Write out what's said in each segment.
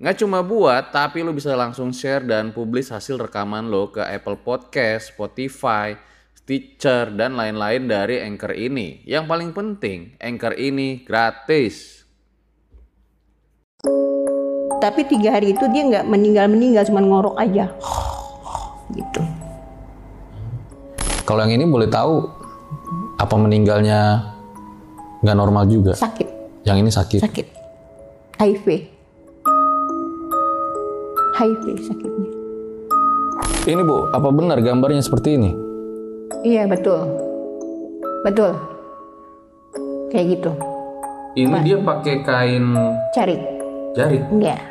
Nggak cuma buat, tapi lo bisa langsung share dan publish hasil rekaman lo ke Apple Podcast, Spotify, Stitcher, dan lain-lain dari Anchor ini. Yang paling penting, Anchor ini gratis. Tapi tiga hari itu dia nggak meninggal-meninggal, cuma ngorok aja. Gitu. Kalau yang ini boleh tahu apa meninggalnya nggak normal juga? Sakit, Yang ini sakit. sakit. HIV. HIV sakitnya. Ini bu, apa benar gambarnya seperti ini? Iya betul. Betul. Kayak gitu. Ini dia pakai kain Cari. jarit. Iya.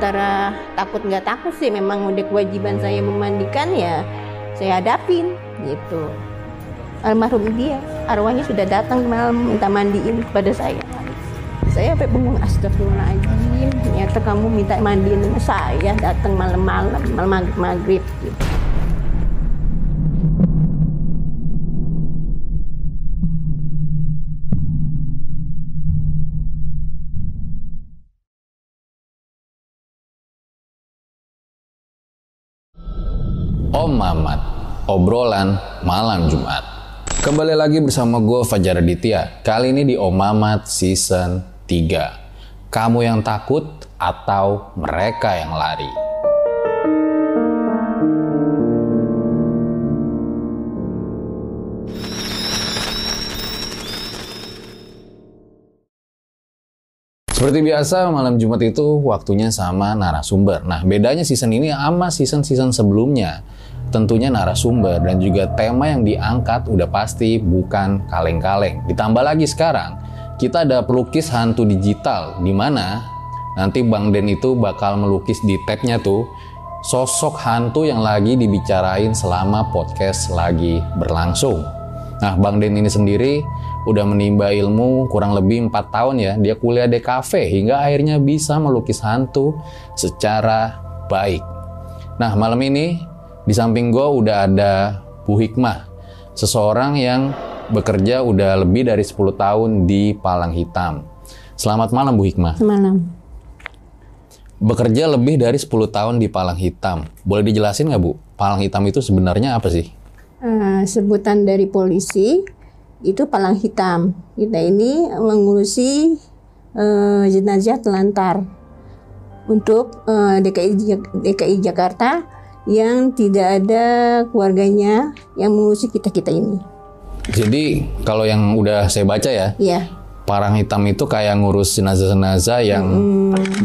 Antara takut nggak takut sih, memang udah kewajiban saya memandikan ya saya hadapin gitu. Almarhum dia, arwahnya sudah datang malam minta mandiin kepada saya. Saya sampai bengong astagfirullahaladzim, ternyata kamu minta mandiin sama saya datang malam-malam, malam maghrib-maghrib gitu. Om Mamat, obrolan malam Jumat. Kembali lagi bersama gue Fajar Aditya. Kali ini di Om Mamat season 3. Kamu yang takut atau mereka yang lari? Seperti biasa, malam Jumat itu waktunya sama narasumber. Nah, bedanya season ini sama season-season sebelumnya. Tentunya narasumber dan juga tema yang diangkat udah pasti bukan kaleng-kaleng. Ditambah lagi sekarang, kita ada pelukis hantu digital, di mana nanti Bang Den itu bakal melukis di tabnya tuh sosok hantu yang lagi dibicarain selama podcast lagi berlangsung. Nah, Bang Den ini sendiri udah menimba ilmu kurang lebih 4 tahun ya. Dia kuliah di kafe hingga akhirnya bisa melukis hantu secara baik. Nah, malam ini di samping gue udah ada Bu Hikmah, seseorang yang bekerja udah lebih dari 10 tahun di Palang Hitam. Selamat malam Bu Hikmah. Semalam. Bekerja lebih dari 10 tahun di Palang Hitam. Boleh dijelasin nggak Bu? Palang Hitam itu sebenarnya apa sih? Eh, sebutan dari polisi itu palang hitam. Kita ini mengurusi eh, jenazah telantar untuk eh, DKI DKI Jakarta yang tidak ada keluarganya yang mengurusi kita kita ini. Jadi kalau yang udah saya baca ya, Iya. Parang hitam itu kayak ngurus jenazah-jenazah yang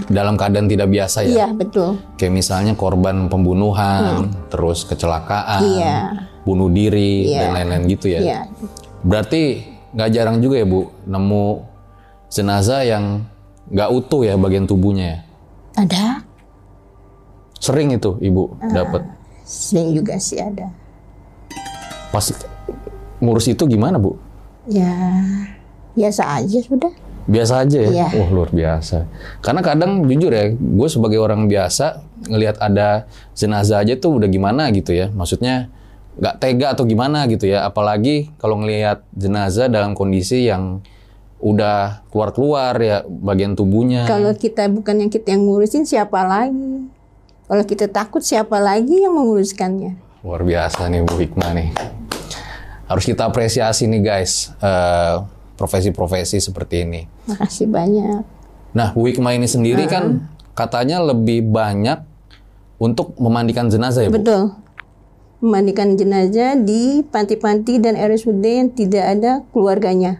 dalam keadaan tidak biasa ya. Iya, betul. Kayak misalnya korban pembunuhan, terus kecelakaan, Iya. bunuh diri Iya. dan lain-lain gitu ya. Iya. Berarti nggak jarang juga ya Bu nemu jenazah yang nggak utuh ya bagian tubuhnya ya. Ada, Sering itu Ibu dapat. sering juga sih ada. Pas ngurus itu gimana Bu? Ya, biasa aja sudah. Biasa aja ya? Iya. Wah luar biasa. Karena kadang jujur ya, gue sebagai orang biasa ngelihat ada jenazah aja tuh udah gimana gitu ya. Maksudnya nggak tega atau gimana gitu ya. Apalagi kalau ngelihat jenazah dalam kondisi yang udah keluar-keluar ya bagian tubuhnya. Kalau kita bukan yang kita yang ngurusin siapa lagi? Kalau kita takut siapa lagi yang menguruskannya? Luar biasa nih Bu Hikmah nih. Harus kita apresiasi nih guys, eh, profesi-profesi seperti ini. Makasih banyak. Nah, Bu Hikmah ini sendiri kan katanya lebih banyak untuk memandikan jenazah ya Bu? Betul. Memandikan jenazah di panti-panti dan RSUD yang tidak ada keluarganya.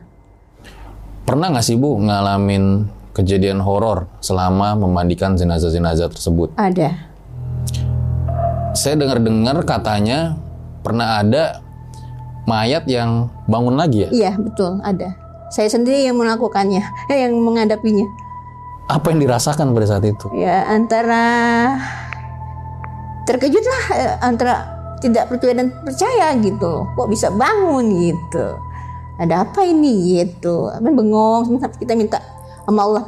Pernah nggak sih Bu ngalamin kejadian horor selama memandikan jenazah-jenazah tersebut? Ada. Saya dengar-dengar katanya pernah ada mayat yang bangun lagi ya? Iya, betul, ada. Saya sendiri yang melakukannya, yang menghadapinya. Apa yang dirasakan pada saat itu? Ya, antara terkejut lah, eh, antara tidak percaya dan percaya gitu. Kok bisa bangun gitu. Ada apa ini gitu. Bengong, kita minta sama Allah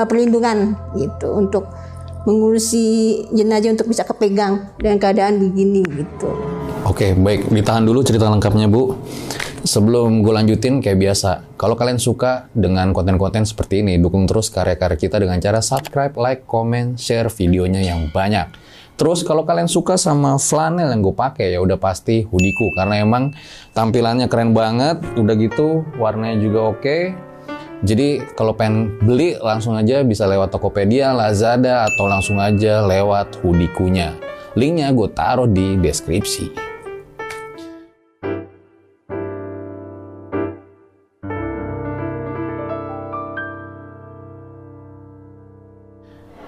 eh, perlindungan gitu untuk mengurusi jenazah untuk bisa kepegang dengan keadaan begini gitu. Oke, baik. Ditahan dulu cerita lengkapnya, Bu. Sebelum gue lanjutin, kayak biasa, kalau kalian suka dengan konten-konten seperti ini, dukung terus karya-karya kita dengan cara subscribe, like, comment, share videonya yang banyak. Terus kalau kalian suka sama flanel yang gue pakai, ya udah pasti hoodieku. Karena emang tampilannya keren banget, udah gitu warnanya juga oke. Jadi kalau pengen beli langsung aja bisa lewat Tokopedia, Lazada, atau langsung aja lewat hoodieku-nya. Linknya gue taruh di deskripsi.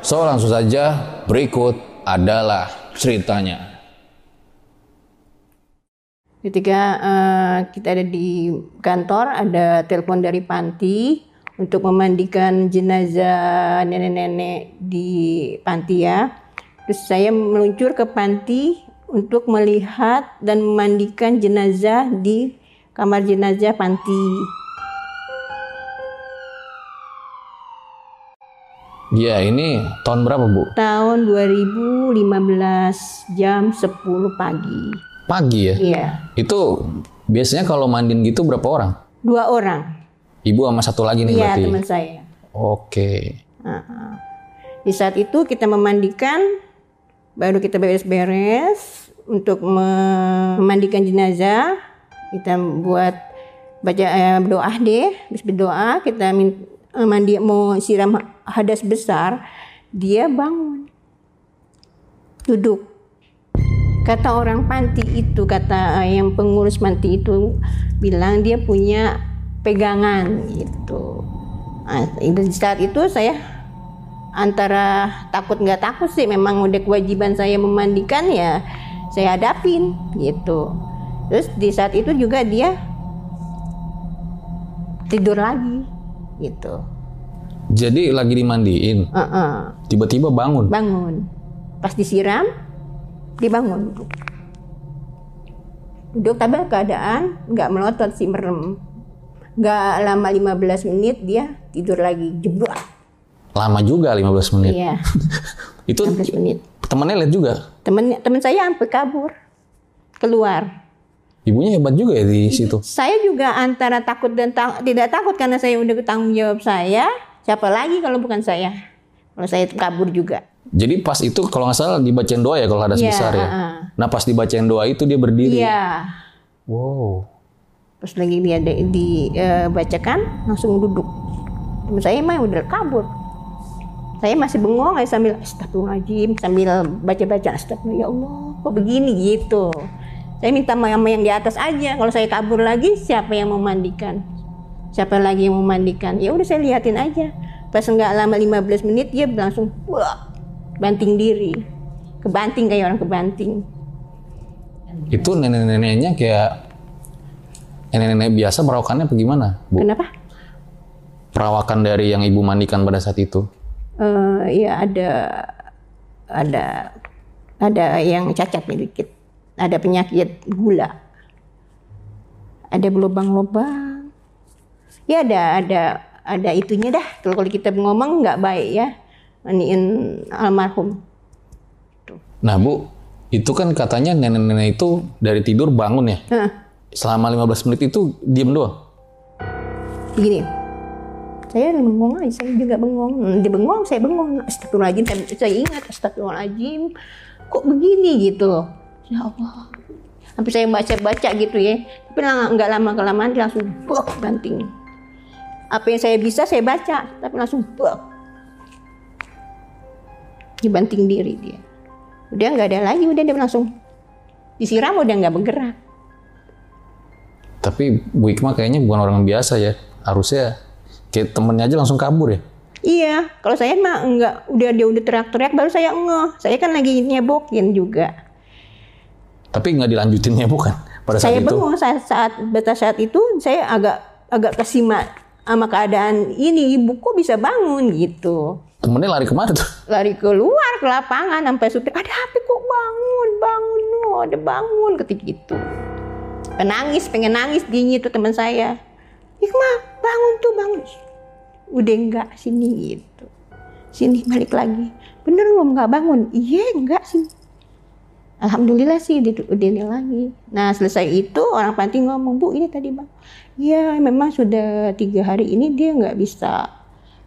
So langsung saja berikut adalah ceritanya. Ketika eh, kita ada di kantor, ada telepon dari panti untuk memandikan jenazah nenek-nenek di panti ya. Terus saya meluncur ke panti untuk melihat dan memandikan jenazah di kamar jenazah panti. Ya ini tahun berapa Bu? Tahun 2015 jam 10 pagi. Pagi ya? Iya, Itu biasanya kalau mandiin gitu berapa orang? dua orang. Ibu sama satu lagi nih Iya, berarti? teman saya. Oke. Di saat itu kita memandikan, baru kita beres-beres untuk memandikan jenazah. Kita buat baca eh, berdoa deh, habis berdoa kita eh, mandi mau siram hadas besar, dia bangun, duduk. Kata orang panti itu, kata eh, yang pengurus panti itu bilang dia punya pegangan gitu. Nah, di saat itu saya antara takut nggak takut sih memang udah kewajiban saya memandikan ya saya hadapin gitu terus di saat itu juga dia tidur lagi gitu Jadi lagi dimandiin, Heeh. tiba-tiba bangun. bangun pas disiram dibangun duduk tapi keadaan nggak melotot sih merem nggak lama 15 menit dia tidur lagi jeblok Lama juga 15 menit. iya Itu 15 menit temennya lihat juga. temen temen saya sampai kabur keluar Ibunya hebat juga ya di situ. saya juga antara takut dan ta- tidak takut karena saya udah tanggung jawab saya siapa lagi kalau bukan saya kalau saya kabur juga Jadi pas itu kalau nggak salah dibacain doa ya kalau hadas Iya, besar ya. heeh. Nah pas dibacain doa itu dia berdiri. iya Wow. Pas lagi dia di- dibacakan langsung duduk. Temen saya mah udah kabur. Saya masih bengong aja sambil astagfirullahaladzim sambil baca-baca astagfirullah ya Allah kok begini? Gitu. Saya minta sama yang di atas aja. Kalau saya kabur lagi siapa yang mau mandikan? Siapa lagi yang mau mandikan? Ya udah saya liatin aja. Pas nggak lama 15 menit dia langsung wah banting diri. Kebanting kayak orang kebanting. Itu nenek-neneknya kayak nenek-nenek biasa merawakannya apa gimana, Bu? Kenapa? Perawakan dari yang ibu mandikan pada saat itu. Eh, ya ada ada ada yang cacat sedikit, ada penyakit gula, ada berlubang-lubang. Ya ada ada ada itunya dah. Kalau kita ngomong nggak baik ya, maniin almarhum. Nah, Bu, itu kan katanya nenek-nenek itu dari tidur bangun ya. Hah, Selama 15 menit itu diem doang. begini. Saya bengong aja, saya juga bengong. Hmm, Dia bengong, saya bengong. Astagfirullahaladzim, saya, saya ingat astagfirullahaladzim. Kok begini gitu loh. Ya Allah. Sampai saya baca-baca gitu ya. Tapi nggak lama kelamaan dia langsung buk banting. Apa yang saya bisa saya baca, tapi langsung buk. Dibanting diri dia. Udah nggak ada lagi, udah dia langsung disiram udah nggak bergerak. Tapi Bu Hikmah kayaknya bukan orang biasa ya. Harusnya kayak temennya aja langsung kabur ya. Iya, kalau saya mah enggak, udah dia udah teriak-teriak baru saya ngeh. Saya kan lagi nyebokin juga. Tapi nggak dilanjutinnya bukan pada saat saya itu. bengong saat saat pada saat itu saya agak agak kesimak sama keadaan ini ibu kok bisa bangun gitu. Temennya lari ke mana tuh? Lari keluar ke lapangan sampai supir ada apa kok bangun bangun no ada bangun ketika itu. Penangis pengen nangis dia itu teman saya. Hikmah bangun tuh bangun. Udah enggak sini gitu. Sini balik lagi. Bener belum nggak bangun? Iya enggak sih. Alhamdulillah sih udah, ini lagi. Nah selesai itu orang panti ngomong bu ini tadi bang. Iya memang sudah tiga hari ini dia nggak bisa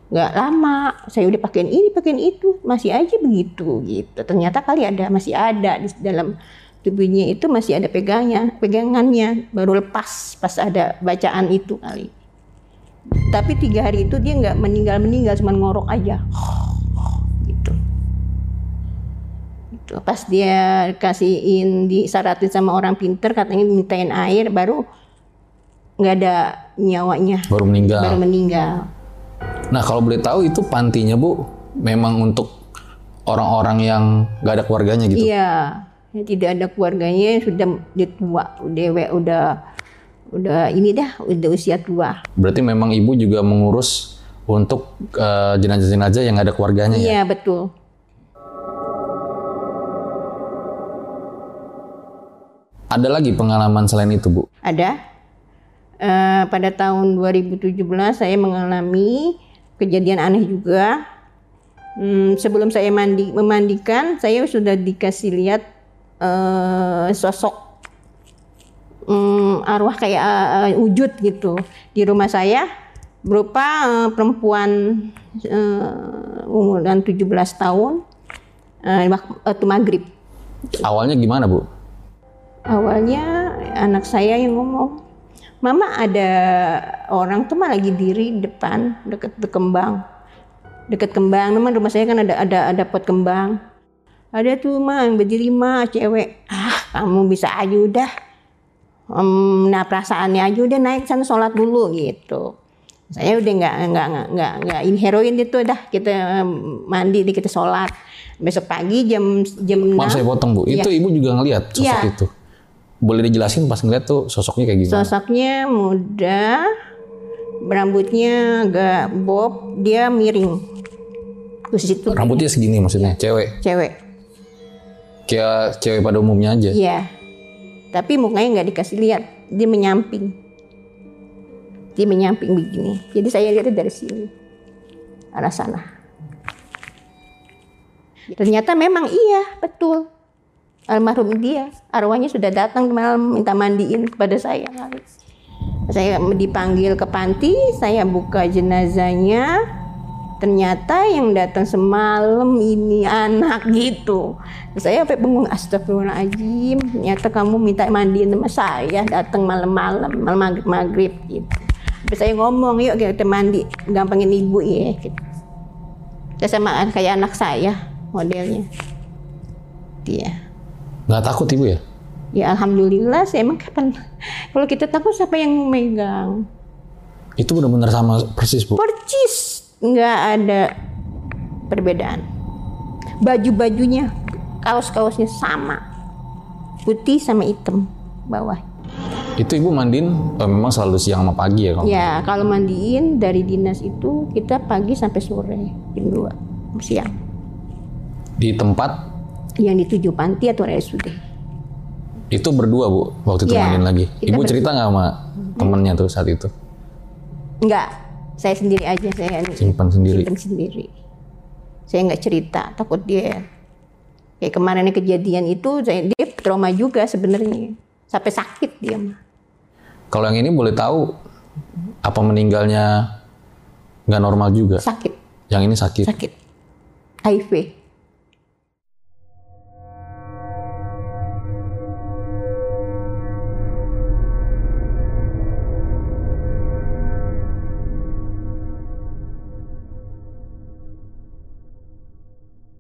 nggak lama. Saya udah pakein ini pakein itu masih aja begitu gitu. Ternyata kali ada masih ada di dalam tubuhnya itu masih ada pegangnya pegangannya baru lepas pas ada bacaan itu kali. Tapi tiga hari itu dia nggak meninggal meninggal cuma ngorok aja gitu gitu. Pas dia kasihin disaratin sama orang pinter katanya mintain air baru nggak ada nyawanya Baru meninggal. baru meninggal. Nah kalau boleh tahu itu pantinya Bu memang untuk orang-orang yang nggak ada keluarganya gitu. Iya, ya, tidak ada keluarganya sudah dia tua, dewe udah udah ini dah udah usia tua. Berarti memang ibu juga mengurus untuk eh, jenazah-jenazah yang ada keluarganya ya. Iya betul. Ada lagi pengalaman selain itu Bu? Ada. Eh, pada tahun 2017 saya mengalami kejadian aneh juga. Hmm, sebelum saya mandi memandikan, saya sudah dikasih lihat eh, sosok hmm, arwah kayak eh, wujud gitu di rumah saya berupa eh, perempuan eh, umur 17 tahun wak- waktu maghrib. Awalnya gimana Bu? Awalnya anak saya yang ngomong, Mama ada orang tuh mah lagi diri di depan deket deket kembang, deket kembang. Memang rumah saya kan ada ada ada pot kembang. Ada tuh berdiri mah cewek. Ah kamu bisa aja udah. Em, nah perasaannya aja udah naik sana sholat dulu gitu. Saya udah nggak nggak nggak nggak ini heroin itu dah kita mandi di kita sholat. Besok pagi jam jam 6 saya potong Bu. Iya. Itu ibu juga ngelihat sosok Iya. itu. Boleh dijelasin pas ngeliat tuh sosoknya kayak gimana? Sosoknya muda, rambutnya agak bob, dia miring. Terus itu Rambutnya segini maksudnya, cewek. cewek. Kayak cewek pada umumnya aja. Iya. Tapi mukanya nggak dikasih lihat, dia menyamping. Dia menyamping begini. Jadi saya lihatnya dari sini. Arah sana. Ternyata memang iya, betul. Almarhum dia, arwahnya sudah datang malam minta mandiin kepada saya. Saya dipanggil ke panti, saya buka jenazahnya. Ternyata yang datang semalam ini anak gitu. Saya sampai bengong astagfirullahaladzim. Ternyata kamu minta mandiin sama saya datang malam-malam, malam maghrib maghrib gitu. Terus saya ngomong yuk kita mandi, gampangin ibu ya. Gitu. Saya sama kayak anak saya modelnya. Dia. Nggak takut ibu ya? Ya alhamdulillah saya emang kapan kalau kita takut siapa yang megang? Itu benar-benar sama persis bu. Percis nggak ada perbedaan. Baju-bajunya, kaos-kaosnya sama, putih sama hitam bawah. Itu ibu mandiin eh, memang selalu siang sama pagi ya kalau? Ya, kalau mandiin dari dinas itu kita pagi sampai sore jam 2 siang. Di tempat Yang dituju panti atau RSUD. itu berdua bu waktu itu Iya, mandiin lagi. Ibu berdua. cerita nggak sama temennya tuh saat itu? Enggak, saya sendiri aja saya Simpan sendiri. simpen sendiri. Saya nggak cerita, takut dia kayak kemarin kejadian itu saya dia trauma juga sebenarnya sampai sakit dia mah. Kalau yang ini boleh tahu apa meninggalnya nggak normal juga? sakit Yang ini sakit. sakit HIV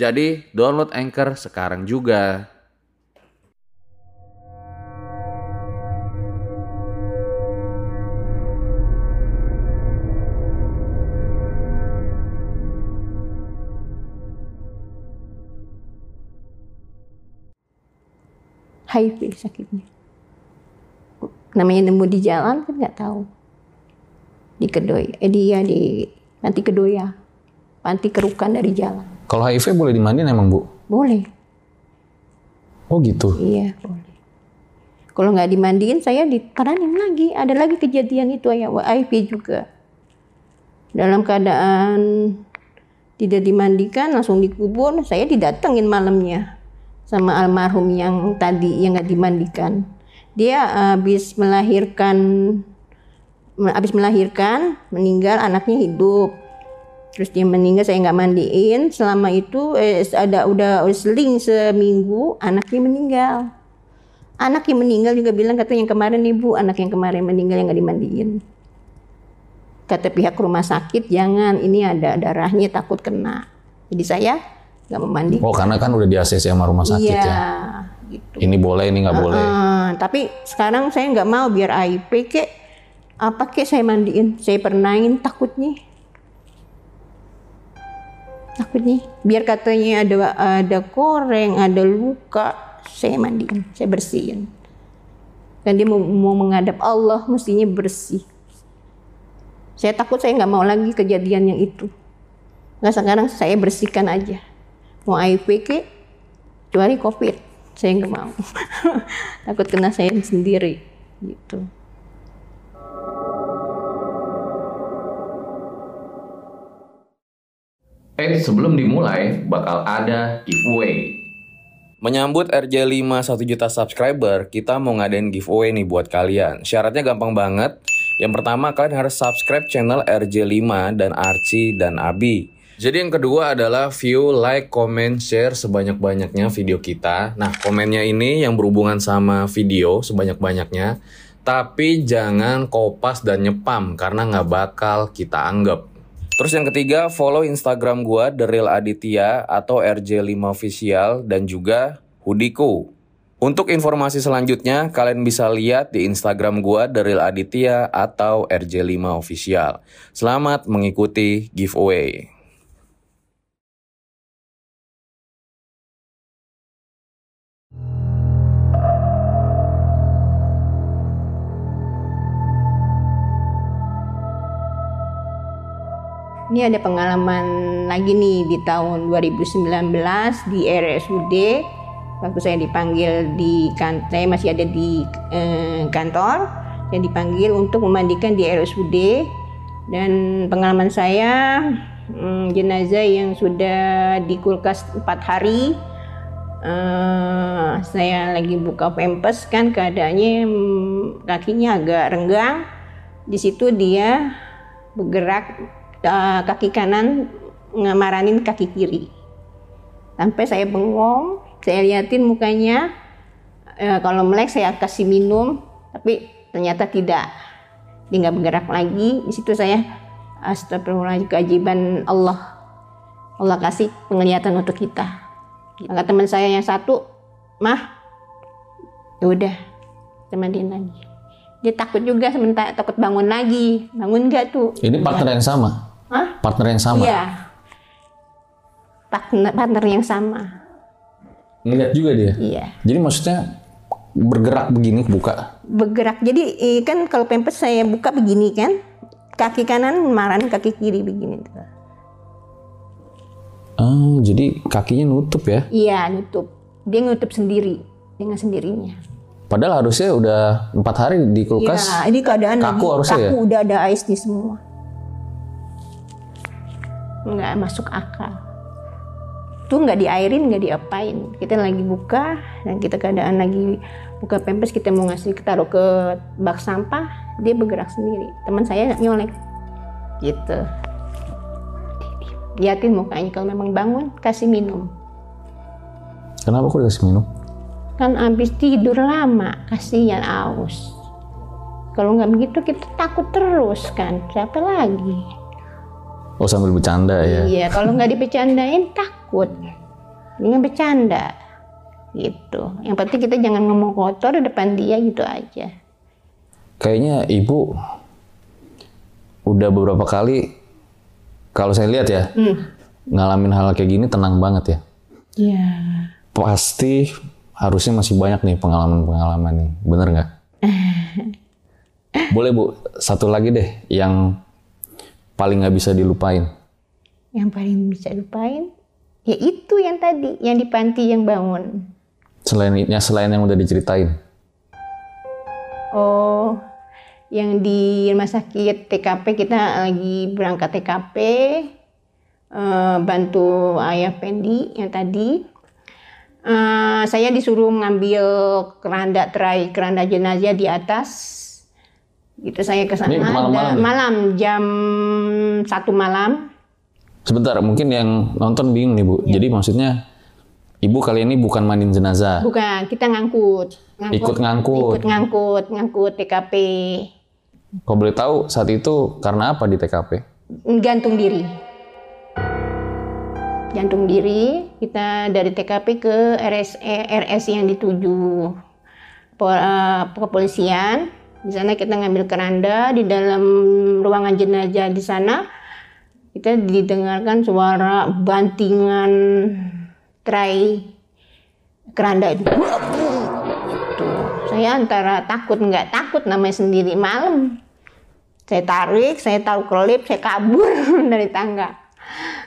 Jadi download Anchor sekarang juga. HIV sakitnya. Namanya nemu di jalan kan nggak tahu. Di kedoya eh dia di panti kedoya. Panti kerukan dari jalan Kalau HIV boleh dimandiin emang bu? boleh. Oh gitu. iya boleh. Kalau nggak dimandiin saya ditaranin lagi. Ada lagi kejadian itu ya HIV juga. Dalam keadaan tidak dimandikan langsung dikubur saya didatengin malamnya sama almarhum yang tadi yang nggak dimandikan. Dia habis melahirkan habis melahirkan meninggal anaknya hidup terus dia meninggal saya nggak mandiin. Selama itu eh, ada udah seling seminggu anaknya meninggal. Anak yang meninggal juga bilang kata yang kemarin ibu anak yang kemarin meninggal yang nggak dimandiin. Kata pihak rumah sakit jangan ini ada darahnya takut kena. Jadi saya nggak memandikan Oh karena kan udah di ACC sama rumah sakit iya ya. gitu. Ini boleh, ini nggak boleh. Eh, tapi sekarang saya nggak mau biar AIP kek. Apa kek saya mandiin? Saya pernain takutnya takutnya biar katanya ada ada koreng ada luka saya mandiin saya bersihin. Dan dia mau, mau menghadap Allah mestinya bersih. Saya takut saya nggak mau lagi kejadian yang itu. Nggak sekarang saya bersihkan aja. Mau HIV kek kecuali covid saya nggak mau. Takut kena saya sendiri gitu Eh, sebelum dimulai, bakal ada giveaway. Menyambut RJ5 1 juta subscriber, kita mau ngadain giveaway nih buat kalian. Syaratnya gampang banget. Yang pertama, kalian harus subscribe channel RJ5 dan Archie dan Abi. Jadi yang kedua adalah view, like, comment, share sebanyak-banyaknya video kita. Nah, komennya ini yang berhubungan sama video sebanyak-banyaknya. Tapi jangan kopas dan nyepam karena nggak bakal kita anggap. Terus yang ketiga, follow Instagram gua The Real Aditya atau RJ5 Official dan juga Hudiko. Untuk informasi selanjutnya, kalian bisa lihat di Instagram gua The Real Aditya atau RJ5 Official. Selamat mengikuti giveaway. Ini ada pengalaman lagi nih di tahun 2019 di RSUD waktu saya dipanggil di kantor, saya masih ada di eh, kantor, saya dipanggil untuk memandikan di RSUD dan pengalaman saya hmm, jenazah yang sudah di kulkas 4 hari eh, saya lagi buka pempes kan keadaannya hmm, kakinya agak renggang. Di situ dia bergerak uh, kaki kanan ngemaranin kaki kiri. Sampai saya bengong saya liatin mukanya. Eh, kalau melek saya kasih minum tapi ternyata tidak. Dia nggak bergerak lagi. Di situ saya astagfirullahaladzim kewajiban Allah. Allah kasih penglihatan untuk kita. Maka teman saya yang satu mah ya udah temenin lagi. Dia takut juga sementara takut bangun lagi. Bangun nggak tuh? Ini partner yang sama. Hah? Partner yang sama. iya partner, partner yang sama Ngeliat juga dia. iya Jadi maksudnya bergerak begini buka. bergerak jadi eh, kan kalau pempes saya buka begini kan kaki kanan maran kaki kiri begini. Ah, jadi kakinya nutup ya. iya nutup dia nutup sendiri dengan sendirinya Padahal harusnya udah empat hari di kulkas. ya ini keadaan kaku lagi harusnya kaku ya? udah ada ais di semua nggak masuk akal. Tuh nggak diairin nggak diapain. Kita lagi buka dan kita keadaan lagi buka pempes kita mau ngasih taruh ke bak sampah dia bergerak sendiri. Teman saya nyolek. Gitu. Liatin mukanya kalau memang bangun kasih minum. Kenapa kok dikasih minum? kan habis tidur lama kasihan aus kalau nggak begitu kita takut terus kan? Siapa lagi Oh sambil bercanda ya. iya kalau nggak dibecandain takut. Dengan bercanda. Gitu. Yang penting kita jangan ngomong kotor di depan dia gitu aja. Kayaknya ibu udah beberapa kali kalau saya lihat ya ngalamin hal kayak gini tenang banget ya. iya. Pasti harusnya masih banyak nih pengalaman-pengalaman nih, bener nggak? Boleh bu, satu lagi deh yang paling nggak bisa dilupain. yang paling bisa lupain ya itu yang tadi yang di panti yang bangun Selain ya selain yang udah diceritain. Oh, yang di rumah sakit TKP kita lagi berangkat TKP, eh, bantu ayah Pendi yang tadi. Eh, saya disuruh ngambil keranda terai keranda jenazah di atas. Gitu saya ke sana Da- ya? malam jam satu malam. Sebentar, mungkin yang nonton bingung nih bu. Iya. Jadi maksudnya ibu kali ini bukan mandiin jenazah, Bukan, kita ngangkut. ikut ngangkut. Ikut ngangkut, ngangkut TKP. Kalau boleh tahu saat itu karena apa di TKP? gantung diri. Gantung diri, kita dari TKP ke RSE, RS yang dituju eh, kepolisian. Di sana kita ngambil keranda di dalam ruangan jenazah di sana. Kita didengarkan suara bantingan tray keranda itu. Saya antara takut nggak takut namanya sendiri malam saya tarik, saya taruh kelip, saya kabur dari tangga.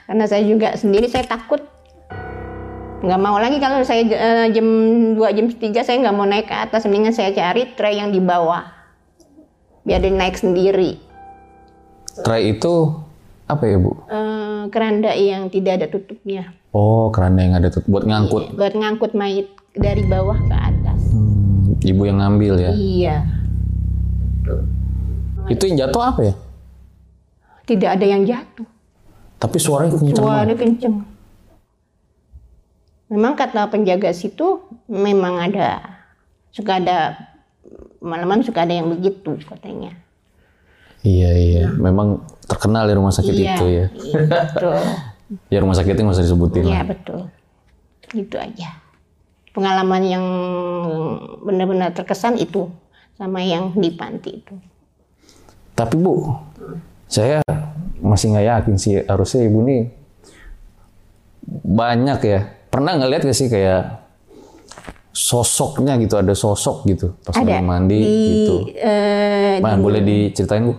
Karena saya juga sendiri saya takut. Nggak mau lagi kalau saya eh, jam 2 jam 3 saya nggak mau naik ke atas, mendingan saya cari tray yang di bawah. Biar dia naik sendiri. Tray itu apa ya bu? Eh, keranda yang tidak ada tutupnya. Oh keranda yang ada tuh buat ngangkut. Buat ngangkut mayit dari bawah ke atas. Hmm, ibu yang ngambil ya. Iya. Itu yang jatuh apa ya? Tidak ada yang jatuh. Tapi suaranya kencang banget. Suara kenceng. Memang kata penjaga situ memang ada suka ada malam-malam suka ada yang begitu katanya. Iya iya, memang terkenal di rumah sakit Iya, itu ya. iya, betul. Ya rumah sakitnya nggak usah disebutin Iya lah. betul. Itu aja. Pengalaman yang benar-benar terkesan itu sama yang di panti itu. Tapi bu, saya masih nggak yakin sih harusnya ibu nih banyak ya. Pernah nggak lihat gak sih kayak sosoknya gitu, ada sosok gitu pas Ada lagi mandi di gitu. eh, Mana boleh diceritain bu?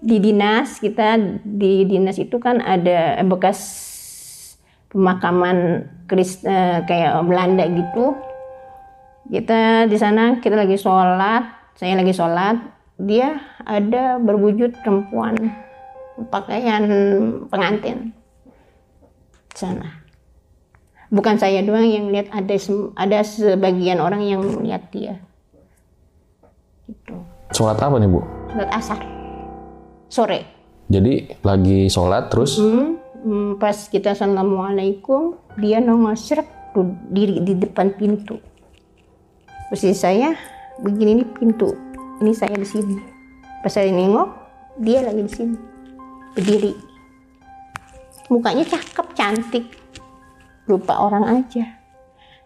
di dinas kita di dinas itu kan ada bekas pemakaman Kris eh, kayak Belanda gitu kita di sana kita lagi sholat saya lagi sholat dia ada berwujud perempuan pakaian pengantin di sana bukan saya doang yang lihat ada ada sebagian orang yang melihat dia. Gitu. Sholat apa nih bu? sholat asar. Sore. Jadi lagi sholat terus? Hmm, hmm, pas kita assalamualaikum dia nongol tuh diri di depan pintu. Posisi saya begini ini pintu. Ini saya di sini. Pas saya nengok, dia lagi di sini, berdiri. Mukanya cakep, cantik, rupa orang aja.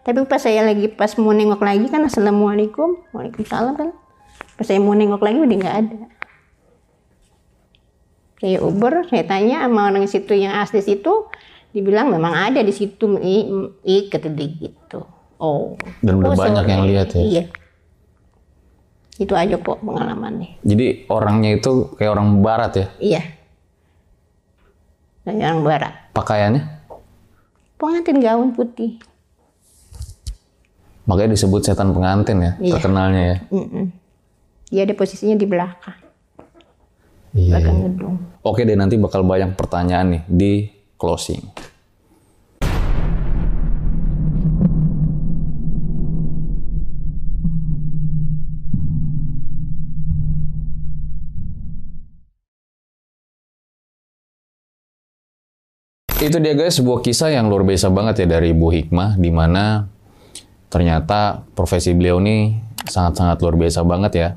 Tapi pas saya lagi pas mau nengok lagi kan assalamualaikum, waalaikumsalam kan. Pas saya mau nengok lagi udah nggak ada. Saya Uber, saya tanya sama orang situ yang asli situ, dibilang memang ada di situ, i, i kata dia gitu. Oh. Dan udah Oh, banyak yang lihat ya? Iya. Itu aja kok pengalamannya. Jadi orangnya itu kayak orang barat ya? Iya. Dari orang barat. Pakaiannya? Pengantin gaun putih. Makanya disebut setan pengantin ya, Iya. terkenalnya ya. Mm-mm. Dia ada posisinya di belakang, Iya. belakang gedung. Oke deh, nanti bakal banyak pertanyaan nih di closing. Itu dia guys, sebuah kisah yang luar biasa banget ya dari Ibu Hikmah, di mana ternyata profesi beliau ini sangat-sangat luar biasa banget ya.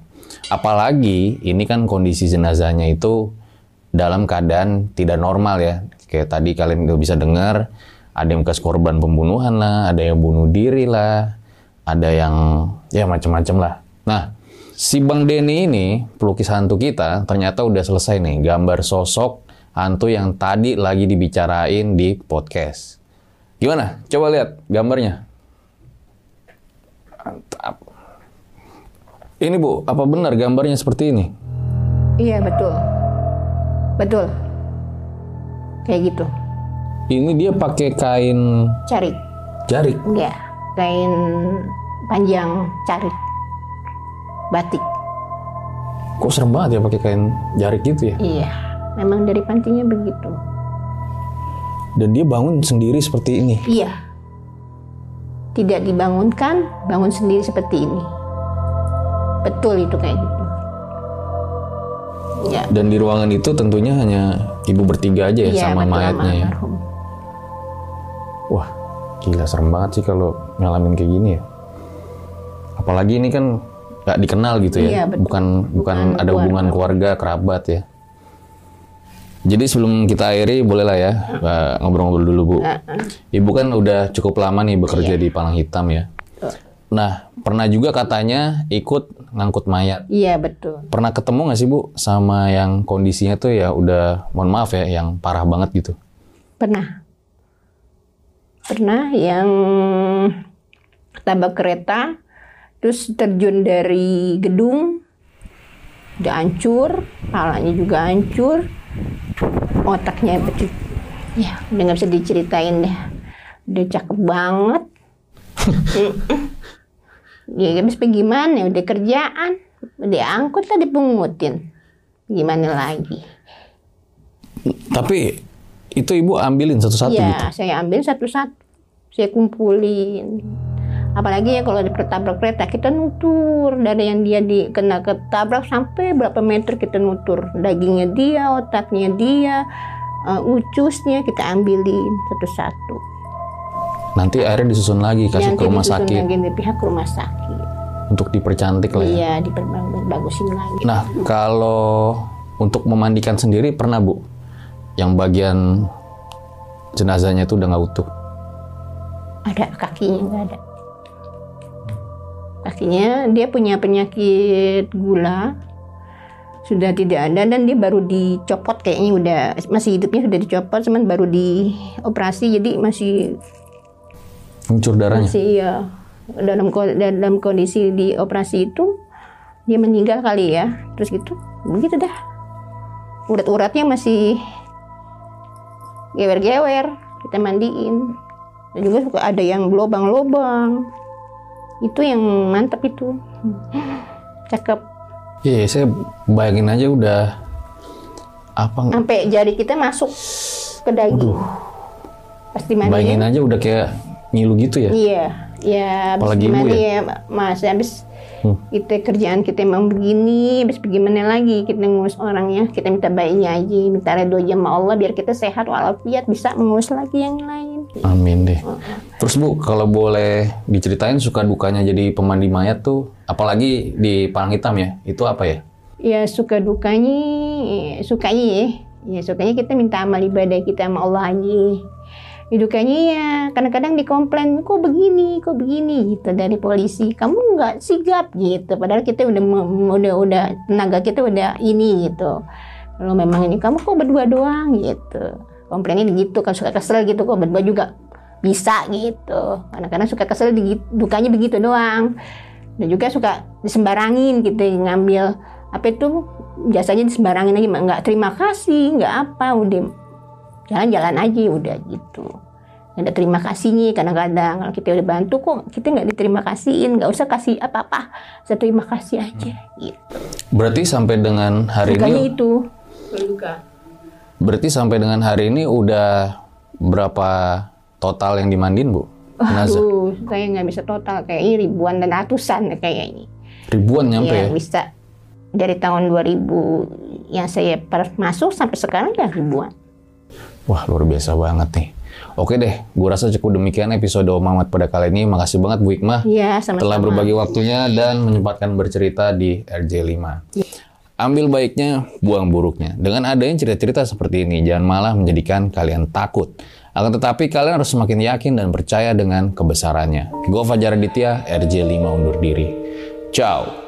Apalagi ini kan kondisi jenazahnya itu dalam keadaan tidak normal ya. Kayak tadi kalian udah bisa dengar, ada yang bekas korban pembunuhan lah, ada yang bunuh diri lah, ada yang ya macam-macam lah. Nah, si Bang Denny ini, pelukis hantu kita, ternyata udah selesai nih gambar sosok hantu yang tadi lagi dibicarain di podcast. Gimana? Coba lihat gambarnya. Mantap. Ini Bu, apa benar gambarnya seperti ini? Iya betul, betul. Kayak gitu. Ini dia pakai kain Cari, jarik. ya, kain panjang cari, batik. Kok serem banget ya pakai kain jarik gitu ya? Iya, memang dari pantinya begitu. Dan dia bangun sendiri seperti ini. Iya. Tidak dibangunkan, bangun sendiri seperti ini. Betul itu kayak gitu. Ya, Dan di ruangan itu tentunya hanya ibu bertiga aja ya iya, sama betul, mayatnya ya. Wah, gila serem banget sih kalau ngalamin kayak gini ya. Apalagi ini kan nggak dikenal gitu ya, Iya, betul. bukan bukan Bukan ada hubungan keluarga kerabat ya. Jadi sebelum kita akhiri bolehlah ya eh, ngobrol-ngobrol dulu bu. Ibu kan udah cukup lama nih bekerja di Palang Hitam ya. Nah pernah juga katanya ikut ngangkut mayat. Iya, betul. Pernah ketemu nggak sih bu sama yang kondisinya tuh ya udah mohon maaf ya yang parah banget gitu. Pernah. Pernah yang tabak kereta, terus terjun dari gedung, udah hancur, palanya juga hancur, otaknya. Ya, udah nggak bisa diceritain deh. Udah cakep banget. ya habis gimana? Udah kerjaan, udah angkut tadi pungutin. Gimana lagi? Tapi itu ibu ambilin satu-satu Iya, gitu. saya ambil satu-satu. Saya kumpulin. Apalagi ya kalau ketabrak kereta, kita nutur. Dari yang dia di, kena ketabrak sampai berapa meter kita nutur. Dagingnya dia, otaknya dia, eh, ucusnya kita ambilin satu-satu. Nanti akhirnya disusun lagi kasih Nanti ke rumah sakit lagi di pihak rumah sakit. untuk dipercantik lah ya. Iya, diperbagusin lagi. Nah kalau untuk memandikan sendiri pernah bu, yang bagian jenazahnya itu udah nggak utuh. Ada kakinya nggak ada. Kakinya dia punya penyakit gula. Sudah tidak ada dan dia baru dicopot kayaknya udah masih hidupnya sudah dicopot cuman baru dioperasi jadi masih Hancur darahnya. masih ya dalam dalam kondisi di operasi itu dia meninggal kali ya. Terus gitu begitu dah. Urat-uratnya masih gewer-gewer kita mandiin. Dan juga suka ada yang lobang-lobang itu yang mantep itu cakep Iya, saya bayangin aja udah apa? sampai jari kita masuk ke daging pasti Bayangin mandiin aja udah kayak ngilu gitu ya. Iya, ya habis Apalagi ibu ya? ya, Mas, habis Hmm. kita kerjaan kita emang begini, habis bagaimana lagi kita ngurus orangnya, kita minta baiknya aja, minta redo aja sama Allah biar kita sehat walafiat bisa mengurus lagi yang lain. Amin deh. Terus bu, kalau boleh diceritain suka dukanya jadi pemandi mayat tuh, apalagi di Palang Hitam ya, itu apa ya? Ya suka dukanya, sukanya ya. Ya sukanya kita minta amal ibadah kita sama Allah aja. Ya, dukanya ya kadang-kadang dikomplain kok begini, kok begini gitu dari polisi. Kamu nggak sigap gitu. Padahal kita udah udah udah tenaga kita udah ini gitu. Kalau memang ini kamu kok berdua doang gitu. Komplainnya gitu kan suka kesel gitu kok berdua juga bisa gitu. Kadang-kadang suka kesel dukanya begitu doang. Dan juga suka disembarangin gitu ngambil apa itu jasanya disembarangin aja nggak terima kasih nggak apa udah jalan-jalan aja udah gitu. Ada terima kasihnya kadang-kadang. Kalau kita udah bantu kok kita nggak diterima kasihin nggak usah kasih apa-apa saya terima kasih aja gitu. Berarti sampai dengan hari Lukanya ini itu. Berarti sampai dengan hari ini udah berapa total yang dimandin bu jenazah Aduh, saya nggak bisa total kayaknya ribuan dan ratusan kayaknya ribuan nyampe ya, ya bisa dari tahun 2000 yang saya masuk sampai sekarang ya ribuan. Wah luar biasa banget nih. Oke deh, gue rasa cukup demikian episode Om Mamat pada kali ini. Makasih banget Bu Hikmah Iya, sama-sama. telah berbagi waktunya dan menyempatkan bercerita di RJ5. Ambil baiknya, buang buruknya. Dengan adanya cerita-cerita seperti ini, jangan malah menjadikan kalian takut. Akan tetapi kalian harus semakin yakin dan percaya dengan kebesarannya. Gue Fajar Aditya, RJ5 undur diri. Ciao.